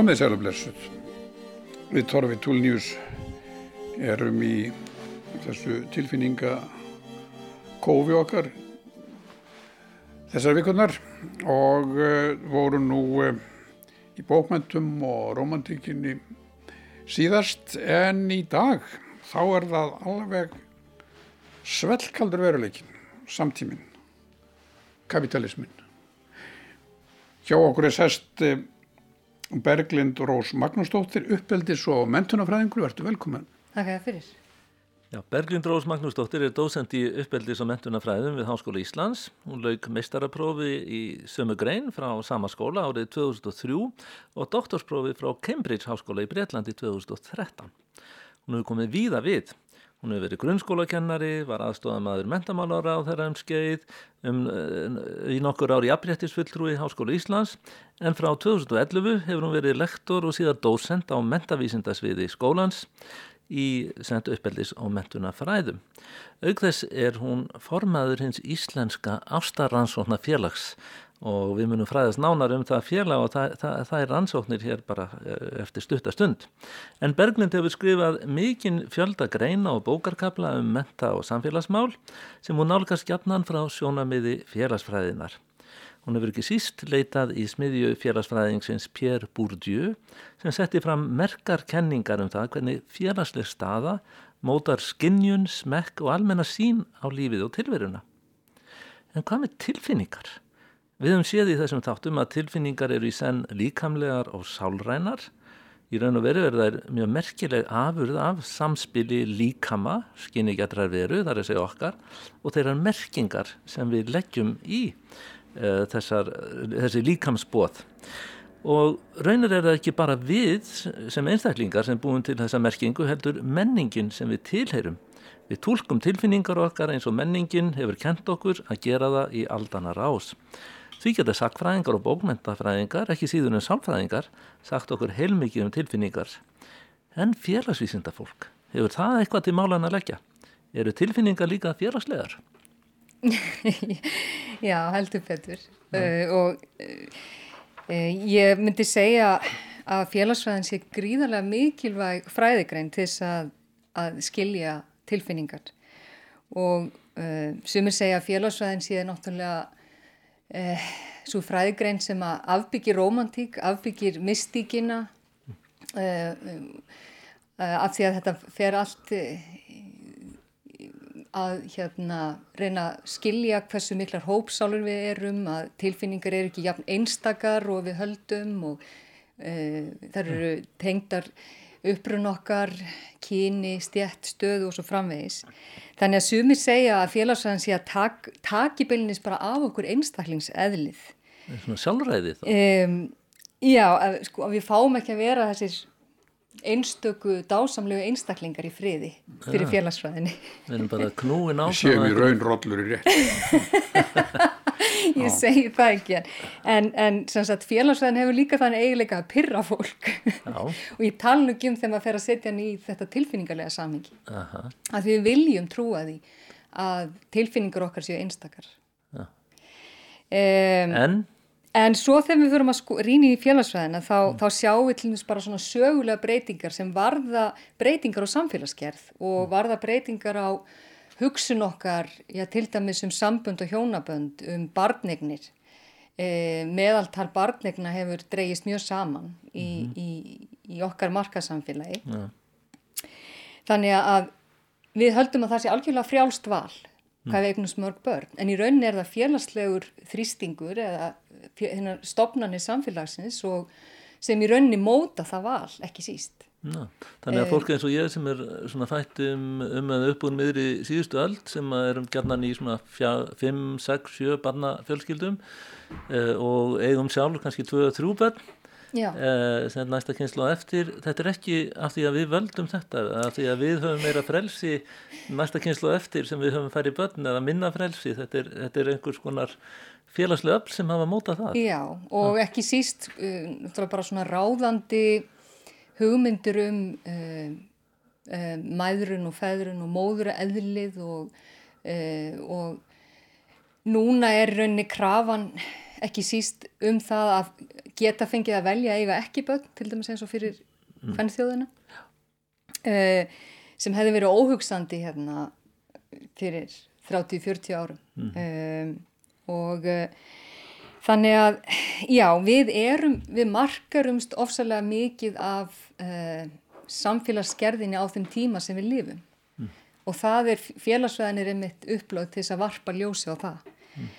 Komið sæl og blessuð. Við Torfi Túlnjús erum í þessu tilfinninga kófi okkar þessar vikurnar og uh, voru nú uh, í bókmæntum og romantíkinni síðast en í dag þá er það alveg svellkaldur veruleikin, samtíminn, kapitalismin. Hjá okkur er sest uh, Berglind Rós Magnúsdóttir, uppeldis og mentunafræðingur, verður velkommen. Takk fyrir. Já, Berglind Rós Magnúsdóttir er dósend í uppeldis og mentunafræðum við Háskóla Íslands. Hún lauk meistaraprófi í sömu grein frá sama skóla árið 2003 og doktorsprófi frá Cambridge Háskóla í Breitlandi 2013. Hún hefur komið víða við. Hún hefur verið grunnskólakennari, var aðstofamaður mentamálára á þeirra um skeið, um, í nokkur ári afréttisfulltrúi Háskóla Íslands, en frá 2011 hefur hún verið lektor og síðan dósend á mentavísindasviði skólans í sendt uppeldis og mentuna fræðum. Aug þess er hún formaður hins íslenska ástarannsókna félags og við munum fræðast nánar um það félag og það, það, það er rannsóknir hér bara eh, eftir stuttastund. En Berglind hefur skrifað mikinn fjölda greina og bókarkabla um menta og samfélagsmál sem hún nálgast gjarnan frá sjónamiði félagsfræðinar. Hún hefur ekki síst leitað í smiðju félagsfræðingsins Pierre Bourdieu sem setti fram merkar kenningar um það hvernig félagsleg staða mótar skinnjun, smekk og almenna sín á lífið og tilveruna. En hvað með tilfinningar? Við höfum séð í þessum þáttum að tilfinningar eru í senn líkamlegar og sálrænar. Í raun og veru er það mjög merkileg afurð af samspili líkama, skinni getrar veru, þar er segja okkar, og þeirra merkingar sem við leggjum í uh, þessar, þessi líkamsbóð. Og raunir er það ekki bara við sem einstaklingar sem búum til þessa merkingu heldur menningin sem við tilheyrum. Við tólkum tilfinningar okkar eins og menningin hefur kent okkur að gera það í aldana rás. Því geta sakfræðingar og bókmentafræðingar, ekki síður en samfræðingar, sagt okkur heilmikið um tilfinningar. En félagsvísinda fólk, hefur það eitthvað til málan að leggja? Eru tilfinningar líka félagslegar? Já, heldur betur. Uh, og uh, ég myndi segja að félagsfræðin sé gríðarlega mikilvæg fræðigrein til þess að, að skilja tilfinningar. Og uh, sumir segja að félagsfræðin sé náttúrulega eh, svo fræðigrein sem að afbyggir romantík, afbyggir mystíkina eh, eh, af því að þetta fer allt eh, að hérna reyna að skilja hversu miklar hópsálur við erum, að tilfinningar eru ekki jafn einstakar og við höldum og eh, þar eru tengdar upprun okkar, kyni, stjætt, stöðu og svo framvegis. Þannig að sumir segja að félagsræðan sé að tak, taki beilinist bara af okkur einstaklingseðlið. Svona sjálfræði þá? Um, já, að, sko, að við fáum ekki að vera þessir einstöku dásamlegu einstaklingar í friði fyrir ja. félagsfræðinni. Við erum bara knúin á það. Við séum í raun rollur í rétt. ég segi það ekki en, en félagsvæðin hefur líka þannig eiginleika að pyrra fólk. Og ég tala nú ekki um þegar maður fer að setja hann í þetta tilfinningarlega samhengi. Að við viljum trúa því að tilfinningar okkar séu einstakar. Um, En? En svo þegar við fyrir að sko, rýna í félagsvæðina þá, mm. þá sjáum við til dæmis bara svona sögulega breytingar sem varða breytingar á samfélagsgerð og mm. varða breytingar á hugsun okkar, já til dæmis um sambund og hjónabönd, um barnignir. E, meðaltal barnigna hefur dreyist mjög saman í, mm -hmm. í, í okkar markasamfélagi. Ja. Þannig að við höldum að það sé algjörlega frjálst val hvað mm. við eignum smörg börn. En í rauninni er það félagslegur þrýstingur eða stopnarnir samfélagsins sem í rauninni móta það val, ekki síst. Ná, þannig að eh. fólk eins og ég sem er svona fætt um, um að uppbúin miður í síðustu öll sem erum gætnan í svona 5, 6, 7 barna fjölskyldum eh, og eigum sjálf kannski 2-3 börn eh, sem næsta kynslu á eftir. Þetta er ekki af því að við völdum þetta af því að við höfum meira frelsi næsta kynslu á eftir sem við höfum færið börn eða minna frelsi. Þetta er, þetta er einhvers konar félagslega öll sem hafa mótað það. Já og ekki síst uh, bara svona ráðandi hugmyndir um uh, uh, mæðrun og feðrun og móðura eðlið og, uh, og núna er raunni krafan ekki síst um það að geta fengið að velja eiga ekki börn, til dæmis eins og fyrir mm. fennþjóðina uh, sem hefði verið óhugsandi hérna fyrir 30-40 árum mm. um, og uh, þannig að já, við erum, við markarumst ofsalega mikið af uh, samfélagsgerðinni á þeim tíma sem við lifum mm. og það er félagsveðinir einmitt upplöð til þess að varpa ljósi á það mm.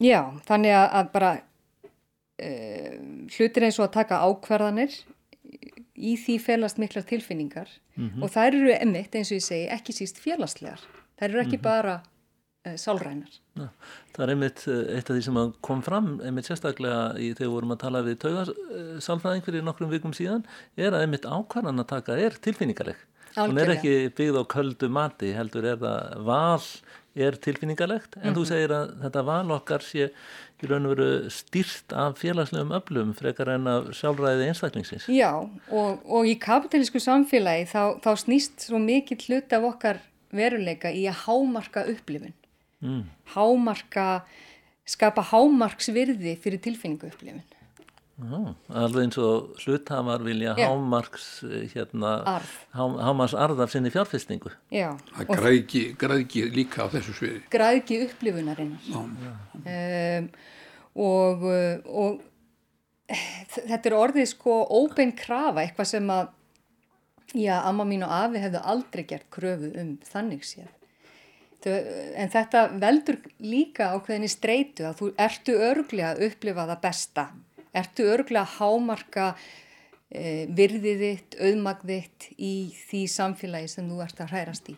Já, þannig að, að bara uh, hlutir eins og að taka ákverðanir í því félast miklar tilfinningar mm -hmm. og þær eru emitt eins og ég segi ekki síst félagslegar. Þær eru ekki mm -hmm. bara uh, sálrænar. Ja, það er einmitt eh, eitt af því sem kom fram einmitt sérstaklega í þegar vorum að tala við taugarsálfræðing fyrir nokkrum vikum síðan er að einmitt ákvarðan að taka er tilfinningaleg. Hún er ekki byggð á köldu mati heldur er það val er tilfinningalegt en mm -hmm. þú mhm. segir að þetta val okkar sé í raun og veru stýrt af félagslegum öflum frekar en af sjálfræði einstaklingsins. Já og, og í kapitalísku samfélagi þá, þá snýst svo mikið hlut af okkar veruleika í að hámarka upplifin. Mm. Hámarka, skapa hámarksvirði fyrir tilfinningu upplifin. Já, alveg eins og hluthafar vilja Já. hámarks hérna, há, hámarks arð af sinni fjárfestingu Já. Það græðki, græðki líka á þessu sviði Græðki upplifunarinnar um, og, og þetta er orðið sko óbein krafa, eitthvað sem að já, amma mín og afi hefðu aldrei gert kröfu um þannig séð en þetta veldur líka á hvernig streitu að þú ertu örglega að upplifa það besta ertu örgulega að hámarka e, virðið þitt, auðmagð þitt í því samfélagi sem þú ert að hrærast í.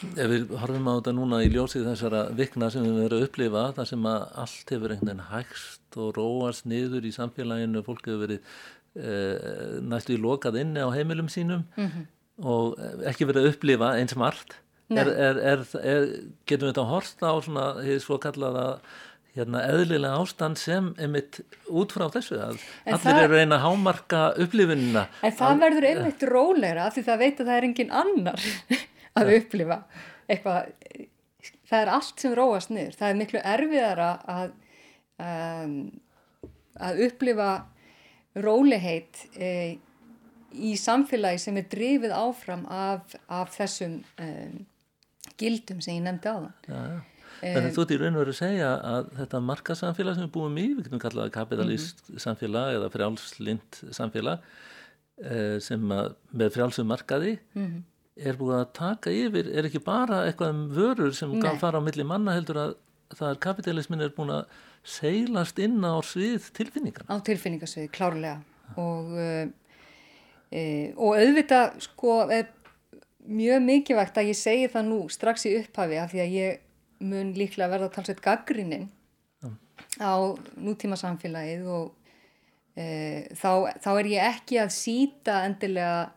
Ef við horfum á þetta núna í ljósið þessara vikna sem við verðum að upplifa, það sem að allt hefur einhvern veginn hægst og róast niður í samfélaginu, fólk hefur verið e, næstu í lokað inni á heimilum sínum mm -hmm. og ekki verið að upplifa eins margt. Er, er, er, getum við þetta að horsta á svona, hefur svo kallað að hérna, eðlilega ástand sem einmitt út frá þessu að en allir það, eru reyna að hámarka upplifinina En það að, verður einmitt ja. róleira því það veit að það er engin annar að ja. upplifa eitthvað það er allt sem róast niður það er miklu erfiðara að um, að upplifa róleheit e, í samfélagi sem er drifið áfram af, af þessum um, gildum sem ég nefndi á það Já, já Þannig þú ert í raun og veru að segja að þetta markasamfélag sem við búum í, við getum kallað kapitalist mm -hmm. samfélag eða frjálslind samfélag eh, sem með frjálsum markaði mm -hmm. er búið að taka yfir, er ekki bara eitthvað um vörur sem Nei. fara á milli manna heldur að það er kapitalismin er búin að seilast inn á svið tilfinningar. Á tilfinningarsvið, klárlega og, e, og auðvitað sko er mjög mikilvægt að ég segi það nú strax í upphafi af því að ég mun líklega verða talsveit gaggrinnin ja. á nútíma samfélagið og e, þá, þá er ég ekki að síta endilega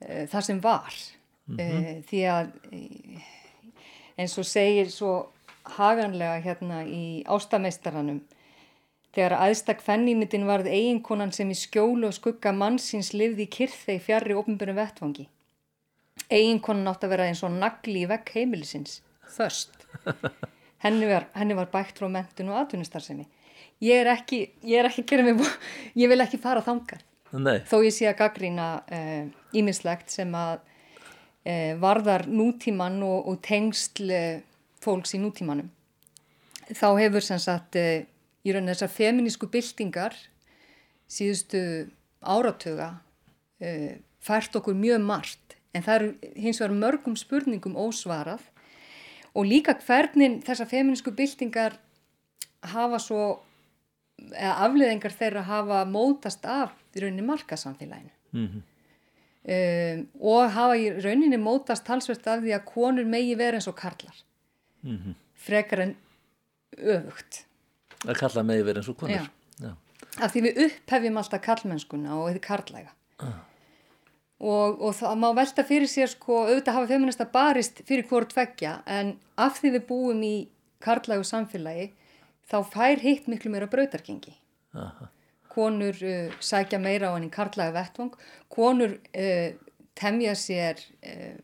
e, það sem var mm -hmm. e, því að e, eins og segir svo haganlega hérna í ástameistaranum þegar aðstak fennímitin varð eiginkonan sem í skjólu og skugga mannsins livði í kyrþei fjarrri ofnbjörnum vettvangi eiginkonan átt að vera eins og nagli í vegg heimilisins. Þöst henni var, henni var bækt frá mentun og atvinnustarfsemi. Ég er ekki, ég er ekki mig, ég vil ekki fara þangað. Nei. þó ég sé að gaggrína ímislegt uh, sem að uh, varðar nútíman og, og tengsl uh, fólks í nútímanum. Þá hefur sem sagt í rauninni þessar feminísku byltingar síðustu áratuga fært okkur mjög margt en það eru hins vegar mörgum spurningum ósvarað og líka hvernig þessar feminísku byltingar hafa svo eða afleðingar þeirra hafa mótast af í rauninni markasamfélaginu mm -hmm. um, og hafa í rauninni mótast talsvert af því að konur megi vera eins og karlar mm -hmm. frekar en öfugt að karla megi vera eins og konur Já. Já. af því við upphefjum alltaf karlmennskuna og þið karlæga ah og, og það má velta fyrir sér sko auðvitað hafa feminista barist fyrir hvort tveggja en af því við búum í karlægu samfélagi þá fær hitt miklu meira brautargengi Aha. konur uh, sækja meira á henni karlægu vettvang konur uh, temja sér uh,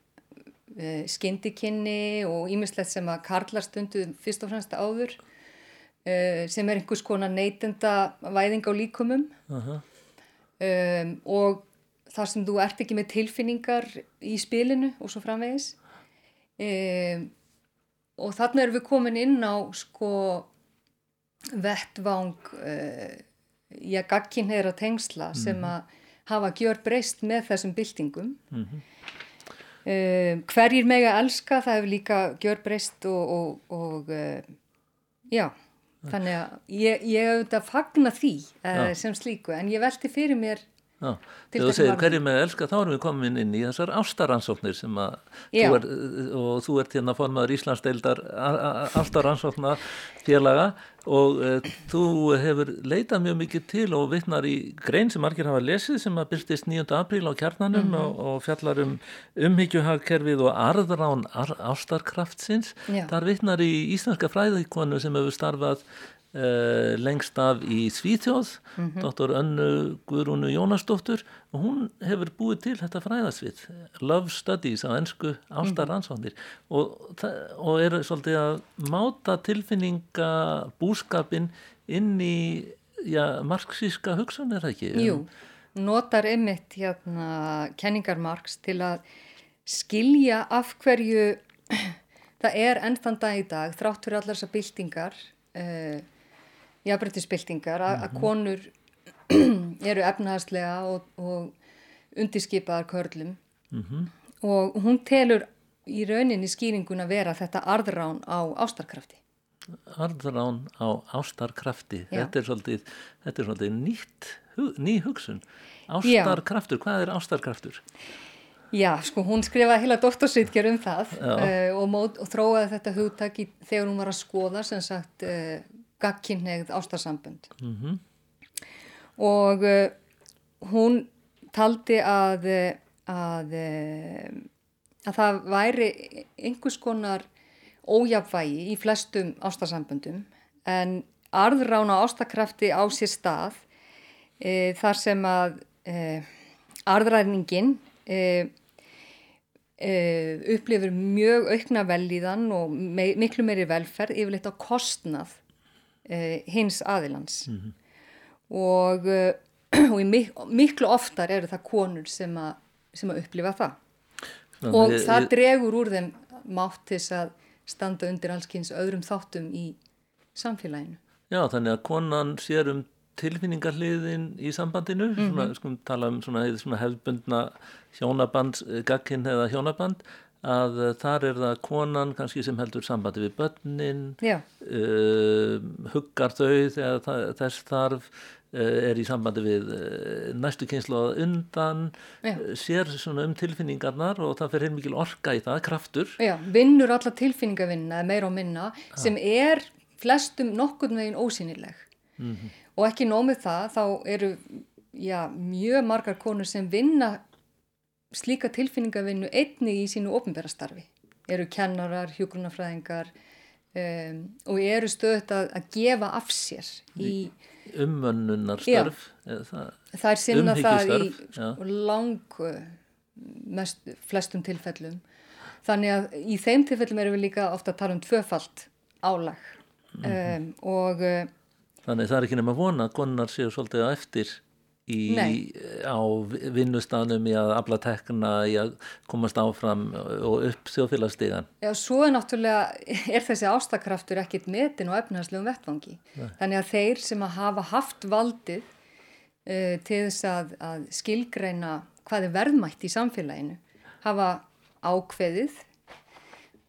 uh skindikinni og ímislegt sem að karlar stundu fyrst og fremst áður uh, sem er einhvers konar neytenda væðing á líkumum Aha. um, og þar sem þú ert ekki með tilfinningar í spilinu og svo framvegis. Um, og þarna erum við komin inn á sko vettvang uh, í að gagkin heyra tengsla sem að hafa gjör breyst með þessum byltingum. Um, hverjir mega elska það hefur líka gjör breyst og, og, og uh, já þannig að ég, ég auðvitað fagna því uh, sem slíku. En ég velti fyrir mér þegar þú segir varðandi. hverju með elska þá erum við komin inn í þessar ástaransóknir sem að þú er, og þú ert hérna formaður Íslandsdeildar ástaransókna félaga og uh, þú hefur leitað mjög mikið til og vittnar í grein sem margir hafa lesið sem að byrstist 9. apríl á kjarnanum Mhm. og, og fjallar um umhyggjuhagkerfið og arðrán ar, ástarkraftsins Já. þar vittnar í íslenska fræðikonu sem hefur starfað Uh, lengst af í Svíþjóð Mhm. doktor Önnu Guðrúnu Jónasdóttur og hún hefur búið til þetta fræðasvið Love Studies á ennsku ástaransvandir og, það- og er svolítið að máta tilfinninga búskapin inn í já, marxíska hugsun er það ekki? Jú, notar einmitt hérna kenningar Marx til að skilja af hverju það er enn þann dag í dag þrátt fyrir allar þessar byltingar uh, jafnbrytisbyltingar að að konur eru efnahagslega og, og undirskipaðar körlum og hún telur í rauninni skýringun að vera þetta arðrán á ástarkrafti. Arðrán á ástarkrafti Já. þetta er svolítið, þetta er svolítið nýtt, ný hugsun ástarkraftur, hvað er ástarkraftur? Já, sko, hún skrifaði heila doktorsritger um það Já. uh, og, mót, og þróaði þetta hugtak í, þegar hún var að skoða sem sagt uh, gagkinnegð ástarsambönd. Mm Og uh, hún taldi að, eh, að, eh, að það væri einhvers konar ójafvægi í flestum ástarsamböndum en arðrána ástakrafti á sér stað e, þar sem að e, arðræningin e, upplifur mjög aukna velíðan og me miklu meiri velferð yfirleitt á kostnað hins aðilans. Og, eh, og mik miklu oftar eru það konur sem, a, sem að upplifa það. Og ég- það dregur úr þeim mátt til að standa undir allskins öðrum þáttum í samfélaginu. Já, þannig að konan sér um tilfinningarliðin í sambandinu, svona, skulum tala um svona, svona hefðbundna hjónaband, gagginn eða hjónaband, að uh, þar er það konan kannski sem heldur sambandi við börnin, uh, huggar þau þegar það, þess þarf, uh, er í sambandi við uh, næstu kynslu að undan, sér svona um tilfinningarnar og það fer heil mikil orka í það, kraftur. já, vinnur alla tilfinningavinna meira og minna sem er flestum nokkurn veginn ósynileg og ekki nómið það þá eru já, mjög margar konur sem vinna slíka tilfinningavinnu einnig í sínu opinbera starfi eru kennarar, hjúgrunafræðingar um, og eru stöðut að, að gefa af sér í Umönnunarstörf, eða það, Það er sinna það í já. lang uh, mest, flestum tilfellum. Þannig að í þeim tilfellum erum við líka ofta að tala um tvöfalt álag Mhm. um, og uh, Þannig það er ekki nema að vona að konar séu svolítið á eftir í, Nei. á vinnustanum í að afla tekna, í að komast áfram og upp þjóðfélagstíðan. já, svo er náttúrulega, er þessi ástakraftur ekkit metin og efnaðslegum vettvangi. Þannig að þeir sem að hafa haft valdið uh, til þess að, að skilgreina hvað er verðmætt í samfélaginu hafa ákveðið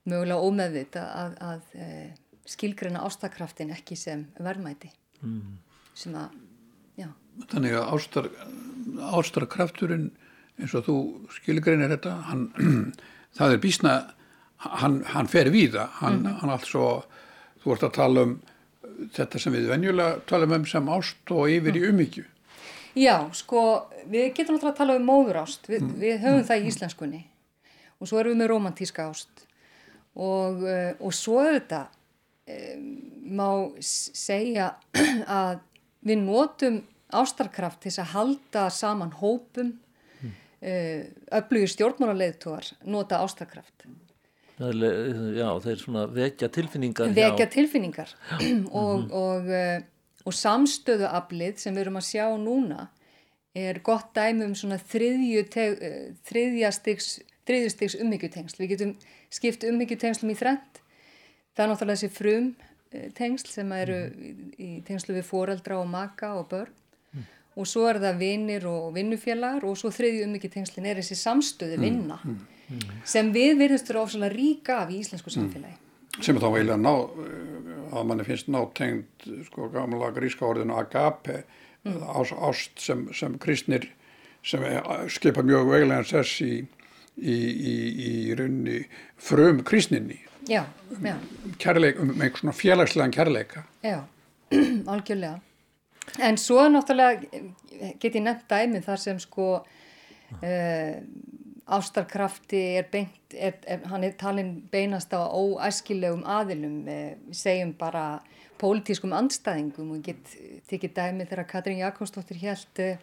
mögulega ómeðvita að, að uh, skilgreina ástakraftin ekki sem verðmæti mm. sem að, Þannig að ástar, ástarkrafturinn eins og þú skilgreinir þetta, hann, það er bísna, hann, hann fer víða, hann, hann allt svo, þú ert að tala um þetta sem við venjulega talum um sem ást og yfir í umhyggju. Já, sko, við getum náttúrulega að tala um móðurást, við, við höfum það í íslenskunni. Og svo erum við með romantíska ást. Og, uh, og svo auðvitað um, má segja að við notum ástarkraft til að halda saman hópum, uh, öflugir stjórnmálarleiðtúar nota ástarkraft. Já, þeir svona vekja tilfinningar. Vekja tilfinningar og, mm -hmm. og, uh, og samstöðuaflið sem við erum að sjá núna er gott dæmi um svona þriðjastiks þriðjastiks umhyggjutengsl. Við getum skipt umhyggjutengslum í þrent. Það er náttúrulega þessi frum tengsl sem eru í tengslu við foreldra og maka og börn mm. Og svo er það vinnir og vinnufélagar og svo þriðju umhyggjutengslin er þessi samstöðu vinna mm. Mm. sem við verðumstur ofsalega ríka af í íslensku samfélagi. Sem þá eiginlega ná, að manni finnst nátengt sko gamla gríska orðinu agape mm. ást sem, sem kristnir sem skipa mjög veglega sess í, í, í, í runni frum kristninni já, já. kærleik, um einhvern svona félagslegan kærleika Já, algjörlega en svo náttúrulega get ég nefnt dæmi þar sem sko uh, ástarkrafti er beint, er, er, hann er talin beinast á óæskilegum aðilum, uh, við segjum bara pólitískum andstæðingum og get tekið dæmi þegar Katrín Jakobsdóttir held uh,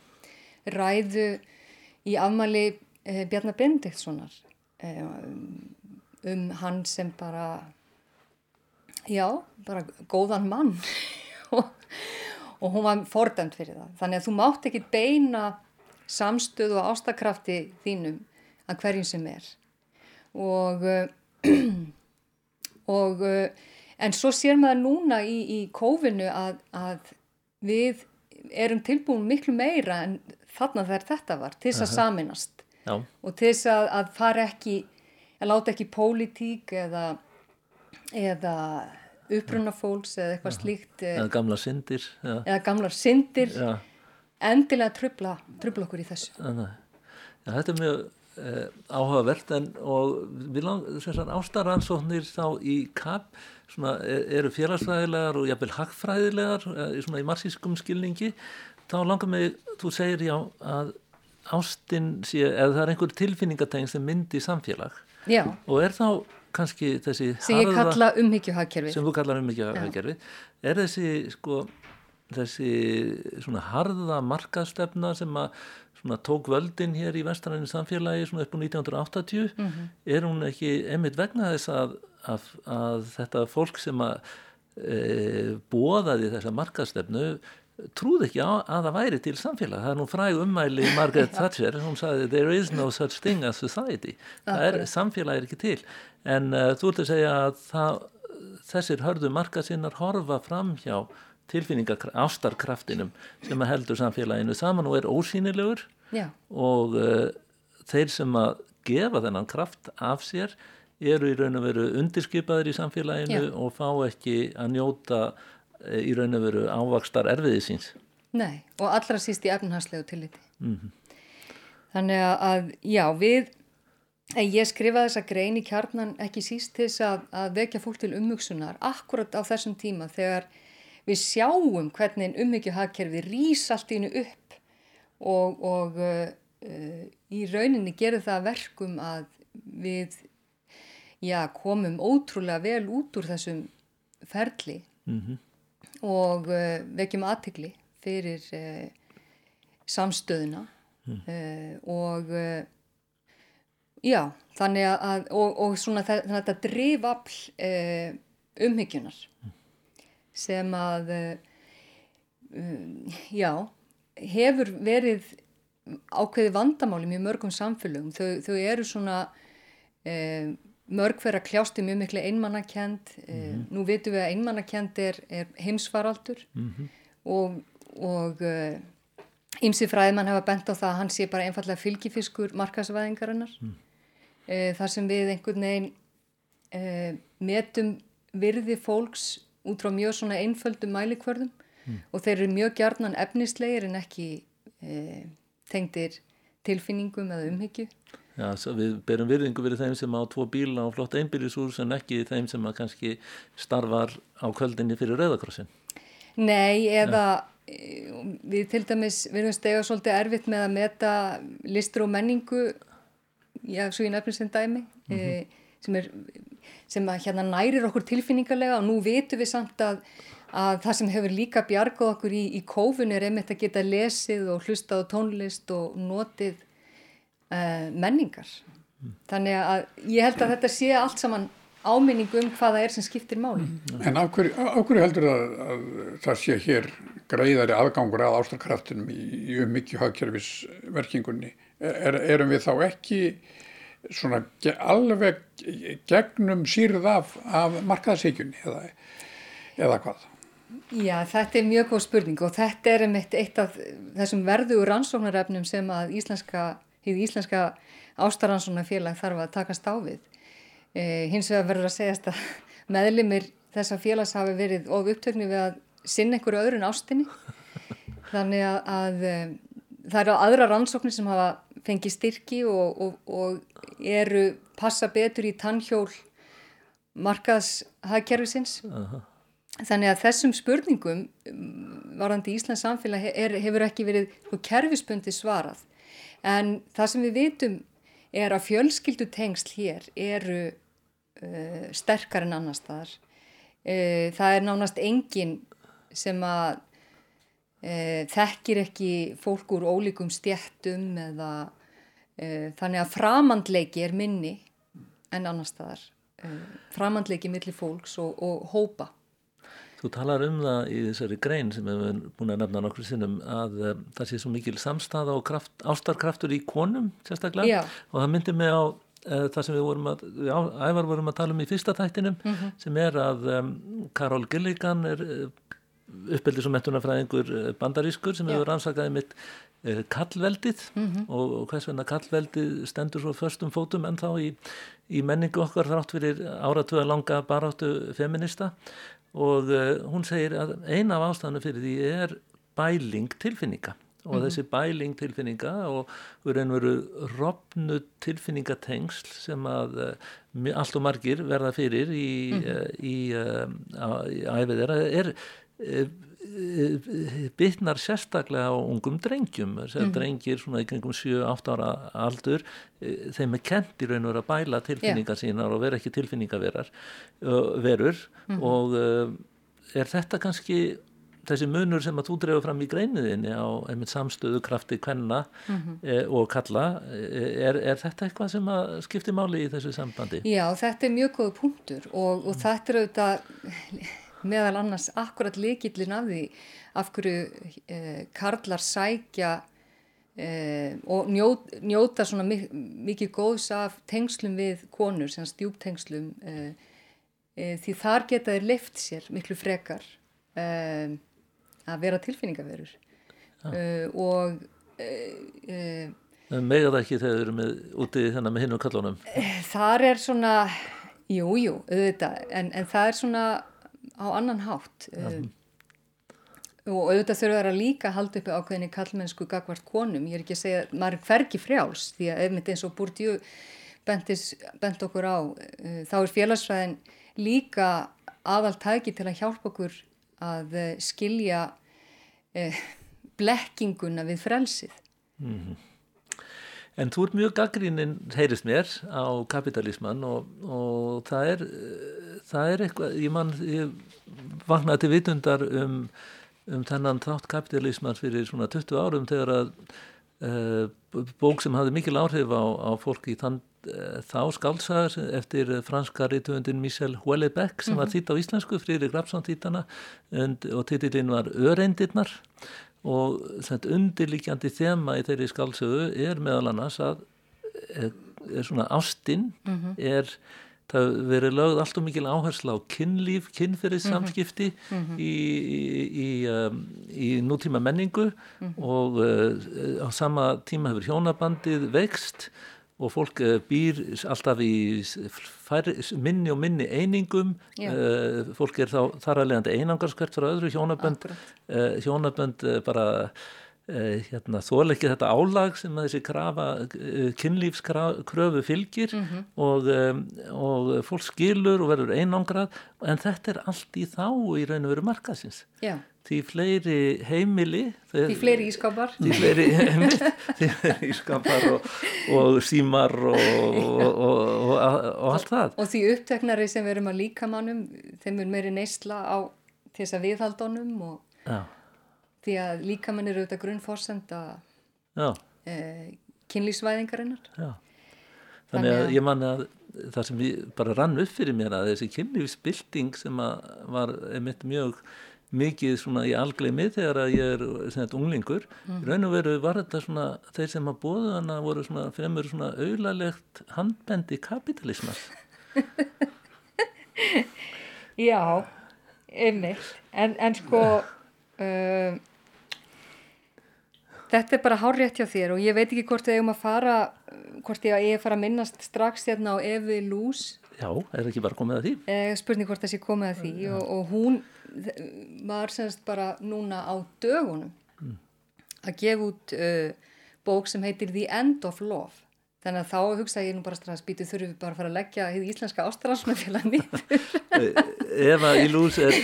ræðu í afmæli uh, Bjarnar Bendiktssonar um, um hann sem bara já, bara góðan mann. Og, og hún var fordæmt fyrir það. Þannig að þú mátt ekki beina samstöðu og ástakrafti þínum að hverjum sem er og og En svo sér maður núna í, í kófinu að, að við erum tilbúin miklu meira en þarna þegar þetta var, til þess að saminast Já. og til þess að, að fara ekki, að láta ekki pólitík eða, eða upprunafólks eða eitthvað slíkt. Eh, eða gamla syndir. Já. Eða gamla syndir, Já. endilega trubla, trubla okkur í þessu. Já, þetta er mjög eh, áhugavert en ástaransóknir þá í kapp svona, e, eru félagsfræðilegar og jafnvel hagfræðilegar e, svona í marxískum skilningi þá langar mig, þú segir já að ástinn sé, eða það er einhver tilfinningatægin sem myndi samfélag já. og er þá kannski þessi sem ég kalla umhyggjuhagkerfi sem þú kallar umhyggjuhagkerfi er þessi sko þessi svona harða markastefna sem að svona tók völdin hér í vestræðinu samfélagi svona upp á 1980 mm -hmm. er hún ekki einmitt vegna þess að að, að þetta fólk sem að e, bóðaði þessa markastefnu trúði ekki á að það væri til samfélag. Það er nú fræg ummæli Margaret Thatcher. Hún sagði there is no such thing as society. Er, samfélag er ekki til. En uh, þú ert að segja að það, þessir hörðu markasinnar horfa fram hjá tilfinningar ástarkraftinum sem að heldur samfélaginu saman og er ósýnilegur Já. og uh, þeir sem að gefa þennan kraft af sér eru í raun og veru undirskipaður í samfélaginu Já. og fá ekki að njóta í raun og veru ávakstar erfiði síns. Nei, og allra síst í efnhagslegu tilliti. Mm -hmm. Þannig að, já, við, ég skrifaði þessa grein í kjarnan ekki síst til þess að, að vekja fólk til umhugsunar akkurat á þessum tíma þegar við sjáum hvernig umhyggjuhagkerfi rýs allt í hennu upp og, og uh, í rauninni gerir það verkum að við já, komum ótrúlega vel út úr þessum ferli mm -hmm. Og uh, vekjum aðtikli fyrir uh, samstöðuna mm. uh, og já, þannig að og, og svona þannig að þetta drif afl umhyggjunar mm. sem að já, hefur verið ákveði vandamáli mjög mörgum samfélögum, þau, þau eru svona um mörg fyrir að kljásti mjög miklu einmannakend mm -hmm. nú vitum við að einmannakend er, er heimsvaraldur mm -hmm. og, og ymsi uh, fræðmann hefa bent á það að hann sé bara einfallega fylgifiskur markasvæðingarinnar mm. uh, þar sem við einhvern veginn uh, metum virði fólks út frá mjög svona einföldum mælikvörðum mm. og þeir eru mjög gjarnan efnislegir en ekki tengdir tilfinningum eða umhyggju Já, við berum virðingu verið þeim sem á tvo bíla og flott einbílisús en ekki þeim sem að kannski starfar á kvöldinni fyrir Rauðakrossin. Nei, eða ja. við til dæmis verðum stega svolítið erfitt með að meta listur og menningu, já, svo ég nefnir sem dæmi, mm -hmm. sem, er, sem að hérna nærir okkur tilfinningarlega og nú vitum við samt að, að það sem hefur líka bjargað okkur í, í kófun er einmitt að geta lesið og hlustað á tónlist og notið uh, menningar Þannig að ég held að þetta sé allt saman áminning um hvaða er sem skiptir máli. En af hverju, af hverju heldur það að það sé hér greiðari aðgangur að ástarkraftinum í, í um mikið hagkerfisverkingunni? Er, erum við þá ekki svona ge- alveg gegnum sýrð af, af markaðsíkjunni eða, eða hvað? Já, þetta er mjög góð spurning og þetta er einmitt eitt af þessum verðugur rannsóknarefnum sem að íslenska, hið íslenska ástarannsóknarfélag þarf að takast á við. Eh, hins vegar verður að segjast að meðlimir þessa félags hafi verið of upptöknu við að sinna einhverju öðru en ástinni. Þannig að, að eh, það eru aðra rannsóknir sem hafa fengið styrki og, og, og eru passa betur í tannhjól markaðshagkerfisins. Þannig að þessum spurningum um, varandi Íslands samfélag hefur ekki verið sko, kerfisbundi svarað. En það sem við vitum er að fjölskyldu tengsl hér eru uh, sterkar en annar staðar. Uh, það er nánast engin sem að uh, þekkir ekki fólk úr ólíkum stjættum eða þannig að framandleiki er minni en annar staðar. Uh, framandleiki millir fólks og, og hópa. Þú talar um það í þessari grein sem við erum búin að nefna nokkur sinnum að um, það sé svo mikil samstaða og kraft, ástarkraftur í konum sérstaklega Já. og það myndir mig á uh, það sem við vorum að, við á- ævar vorum að tala um í fyrsta þættinum Mhm. sem er að um, Karol Gilligan er uh, uppeldis og mettunafræðingur bandarískur sem Já. hefur rannsakaði mitt uh, kallveldið Mhm. og, og hvers vegna kallveldið stendur svo förstum fótum en þá í, í menningu okkar þrátt fyrir áratuga langa baráttu feminista og uh, hún segir að eina af ástæðanum fyrir því er bæling tilfinninga. Og þessi bæling tilfinninga og við erum veru rofnu tilfinningatengsl sem að mi- allt og margir verða fyrir í, uh, í, uh, á- í æfið þeirra er bytnar sérstaklega á ungum drengjum þessar drengir svona í kringum 7-8 ára aldur eh, þeim er kent í raun og veru að bæla tilfinningar sínar og vera ekki tilfinningaverar uh, verur. Og uh, er þetta kannski þessi munur sem að þú dreifur fram í greiniðinni á samstöðu krafti kvenna eh, og kalla eh, er, er þetta eitthvað sem að skipti máli í þessu sambandi? Já, þetta er mjög góð punktur og, og þetta er auðvitað meðal annars akkurat leikillin af því af hverju eh, karlar sækja eh, og njót, njóta svona mi mikið góðs af tengslum við konur, sem stjúptengslum eh, eh, því þar geta þeir lift sér miklu frekar eh, að vera tilfinningaverur og eh, eh, Mega það ekki þegar þau eru með, úti þennan með hinn og kallunum? Þar er svona, jú, jú, auðvitað, en, en það er svona á annan hátt. Uh, og auðvitað þurfa þær að líka halda uppi ákveðinni kallmennsku gagvart konum. Ég er ekki að segja, maður er hvergi frjáls, því að ef mitt eins og Bourdieu bent okkur á, uh, þá er félagsfræðin líka aðal tæki til að hjálpa okkur að uh, skilja uh, blekkinguna við frelsið. En þú ert mjög gaggríninn, heyrist mér, á kapitalisman og, og það, er, það er eitthvað, ég mann, ég vaknaði til vitundar um, um þennan þátt kapitalisman fyrir svona 20 árum þegar að uh, bók sem hafði mikil áhrif á, á fólk í þann, uh, þá skálsaður eftir franska rítuundin Michel Houellebecq sem var þýtt á íslensku, Frýri Grafsson þýttana og titillin var Öreindirnar og þetta undirlíkjandi þema í þeirri skálsögu er meðal annars að er, er svona ástinn er það verið lögð allt og mikil áhersla á kynlíf, kynferðis samskipti í, í, í, um, í nútíma menningu og uh, á sama tíma hefur hjónabandið vext og fólk uh, býr alltaf í færri, minni og minni einingum. Uh, fólk er þá þar að leiðandi einangarskvært frá öðru. Hjónabönd uh, hjónabönd uh, bara hérna, þóla ekki þetta álag sem þessi krafa, kynlífskröfu fylgir. Og, um, og fólk skilur og verður einangrað. En þetta er allt í þá í raun og veru markasins Já, því fleiri heimili því fleiri ískápar. því fleiri, einmitt, því fleiri ískapar og, og símar og, og, og, og allt það. Og því uppteknari sem við erum að líkamannum, þeim er meiri neysla á þess að viðhaldunum og já, því að líkamann eru auðvitað grunnforsenda já, eh, kynlýsvæðingarinnar. já. Þannig að ég man að það sem bara rann upp fyrir mér að þessi kynlífsbylting sem var einmitt mjög mikið svona í algleimi þegar að ég er svona unglingur. Mm. raun og veru var þetta svona þeir sem að bóða hana voru svona fremur svona auðlalegt handbendi kapitalismar Já einmitt. En, en sko um, þetta er bara hárrétt hjá þér og ég veit ekki hvort þið eigum að fara hvort ég er að fara að minnast strax hérna á Evi Lús. Já, er ekki bara komið að því? Eh, spurning hvort það sé komið að því og, og hún var semst bara núna á dögunum mm. að gefa út uh, bók sem heitir The End of Love þannig að þá hugsa ég nú bara strax býtu þurfum við bara að fara að leggja í íslenska ástralsmafélag nýtt Eva Ilús er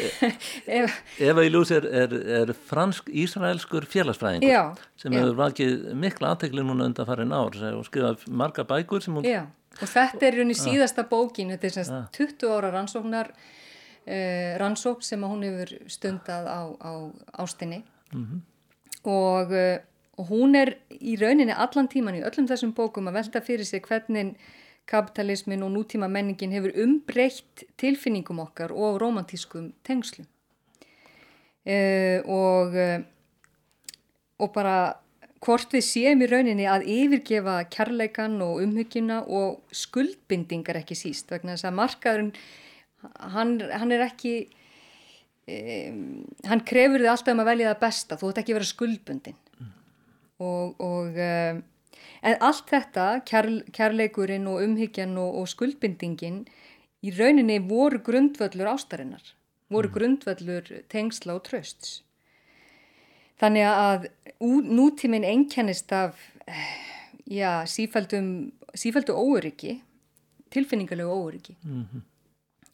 Eva Ilús er, er, er fransk-ísraelskur félagsfræðingur sem já. hefur vakið mikla aðtekli núna undan farin ár og skrifað marga bækur sem hún Já, og þetta er runni síðasta bókin þetta er semst 20 ára rannsóknar uh, rannsók sem hún hefur stundað á, á ástinni mm -hmm. og, uh, og hún er í rauninni allan tíman í öllum þessum bókum að velta fyrir sig hvernig kapitalismin og nútíma menningin hefur umbreytt tilfinningum okkar og romantískum tengslum uh, og og bara hvort við séum í rauninni að yfirgefa kærleikan og umhyggina og skuldbindingar ekki síst vegna þess að markaðurinn hann, hann er ekki um, hann krefur þið alltaf um að velja það besta. Þú ætti ekki að vera skuldbundin mm. og, og um, en allt þetta kær, kærleikurinn og umhyggjan og, og skuldbindingin í rauninni voru grundvöllur ástarinnar. Voru mm. grundvöllur tengsla og trösts þannig að nútíminn einkennist af já, sífældum sífældu óöryggi tilfinningarlegu óöryggi. Mm -hmm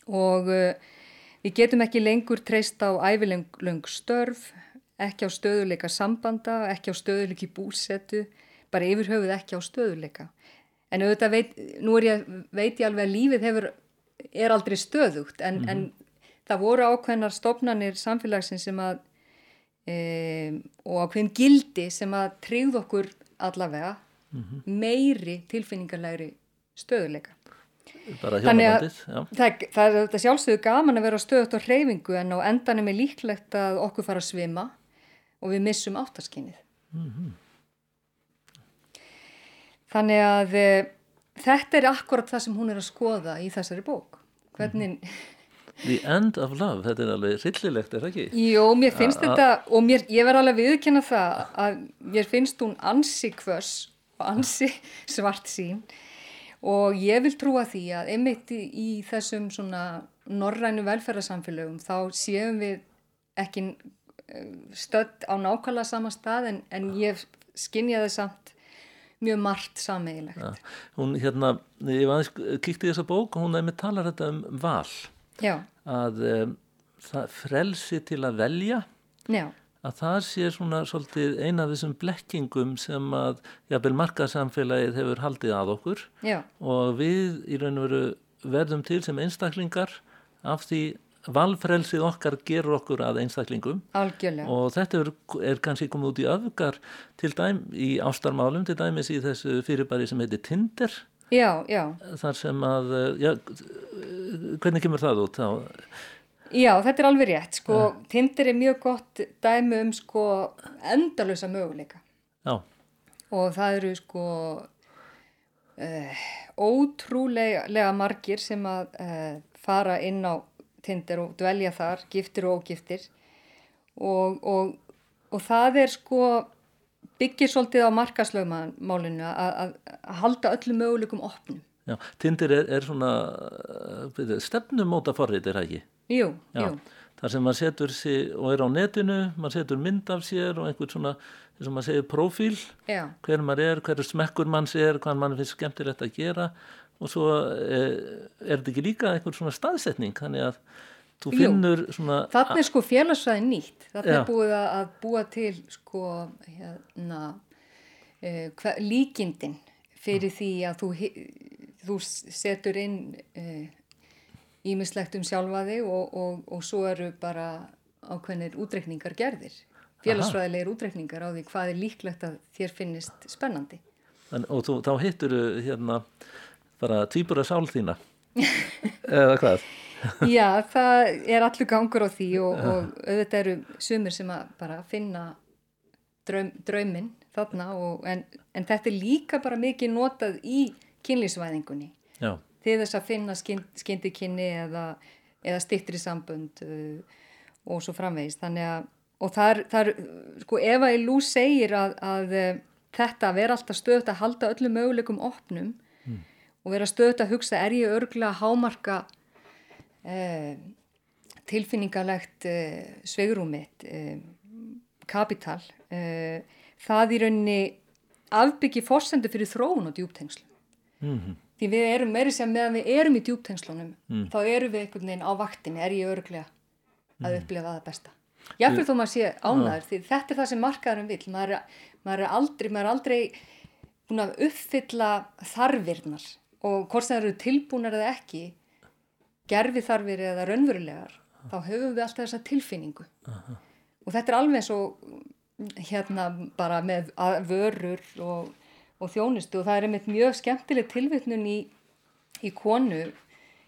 og uh, við getum ekki lengur treyst á ævilöng störf, ekki á stöðuleika sambanda, ekki á stöðuleiki búsetu, bara yfir höfuð ekki á stöðuleika. En auðvitað veit, nú ég, veit ég alveg að lífið hefur, er aldrei stöðugt en, mm -hmm. en það voru ákveðnar stopnarnir samfélagsins sem að e, og ákveðin gildi sem að tryggð okkur allavega mm -hmm. meiri tilfinningarlegri stöðuleika bara hjónabandið það, það er sjálfsögðu gaman að vera stöðut á hreyfingu en á endanum er líklegt að okkur fara að svima og við missum áttaskinnið mm -hmm. þannig að e, þetta er akkurat það sem hún er að skoða í þessari bók hvernig mm -hmm. The end of love, þetta er alveg rillilegt, er það ekki? Jó, mér finnst a þetta og mér, ég verð alveg viðkynna það að mér finnst hún ansi kvöss og ansi svart sín og ég vil trúa því að einmitt í, í þessum svona norrænu velferðarsamfélögum þá séum við ekki eh, stödd á nákvæmlega sama stað en, en ég skinnja það samt mjög margt sameigilegt. Ja, hún hérna, ég var aðeins kíkt í þessa bók og hún með talað þetta um val Já. að um, frelsi til að velja Já að það sé svona svolítið eina af þessum blekkingum sem að jafnvel markaðsamfélagið hefur haldið að okkur Já. og við í raun og veru verðum til sem einstaklingar af því valfrelsið okkar gerur okkur að einstaklingum Algjörlega. og þetta er, er kannski komið út í öfgar til dæm í ástarmálum til dæmis í þessu fyrirbæri sem heitir Tinder já, já. þar sem að já, hvernig kemur það út þá Já, þetta er alveg rétt, sko, ja. Tinder er mjög gott dæmi um, sko, endalösa möguleika. Já. Og það eru, sko, uh, ótrúlega margir sem að uh, fara inn á Tinder og dvelja þar, giftir og ógiftir. Og, og, og það er, sko, byggir svolítið á markaslögmálinu að halda öllum möguleikum opnum. Já, Tinder er, er svona uh, stefnumóta forrið, er það ekki? Jú, Já, jú. Þar sem maður setur sig og er á netinu, maður setur mynd af sér og einhvern svona, þess að maður segir profíl, Já. hver maður er, hverju smekkur manns er, hvað mann finnst skemmtilegt að gera og svo er, er þetta ekki líka einhvern svona staðsetning, þannig að þú finnur Jú. svona... Þannig er sko félagsvæði nýtt, þannig er búið að búa til sko hérna uh, hva, líkindin fyrir því að þú, þú setur inn... Uh, ímislegt um sjálfaði og, og, og svo eru bara ákveðnir útreikningar gerðir. Félagsfræðilegir útreikningar á því hvað er líklegt að þér finnist spennandi. En, og þú, þá hittur hérna bara týpur að sál þína. Eða hvað? Já, það er allur gangur á því og, og auðvitað eru sumir sem að bara finna draum, drauminn þarna og, en, en þetta er líka bara mikið notað í kynlísvæðingunni Já, til þess að finna skyndi kynni eða, eða stittri sambund uh, og svo framvegist þannig að og þar, þar sko Eva Ilú segir að, að uh, þetta vera alltaf stöðt að halda öllum möguleikum opnum mm. og vera stöðt að hugsa er ég örglega að hámarka uh, tilfinningalegt uh, svegrúmitt kapital það í rauninni afbyggi fórsendu fyrir þróun og djúptengslu mm -hmm. Því við erum meiri sem meðan við erum í djúptengslunum mm. þá erum við einhvern veginn á vaktinni er ég örglega að mm. upplefa það besta Jáfnveg þó maður sé ánæður því þetta er það sem markaðurum vil maður, maður er aldrei, maður er aldrei búin að uppfylla þarfirnar og hvort það eru tilbúinar eða ekki gerfi þarfir eða raunverulegar þá höfum við alltaf þessa tilfinningu Aha. og þetta er alveg eins og hérna bara með vörur og, og þjónustu og það er einmitt mjög skemmtileg tilvittnun í, í konu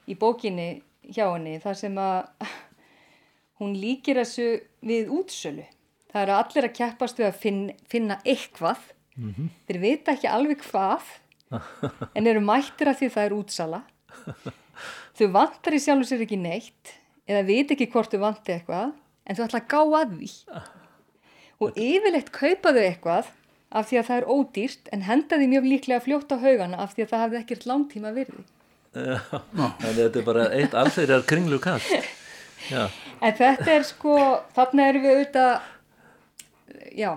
í bókinni hjá henni þar sem að hún líkir þessu við útsölu. Það eru allir að keppast við að finna, finna eitthvað. Mm -hmm. Þeir vita ekki alveg hvað en eru mættir að því það er útsala. Þau vantar í sjálf sér ekki neitt eða veit ekki hvort þau vanti eitthvað en þau ætla að gá að því. Og yfirleitt kaupa þau eitthvað af því að það er ódýrt en henda því mjög líklega fljótt á haugana af því að það hafði ekkert langtíma virði. Já, þannig að þetta er bara eitt alþeirjar kringlu kast. Já. en þetta er sko þarna erum við auðvitað já,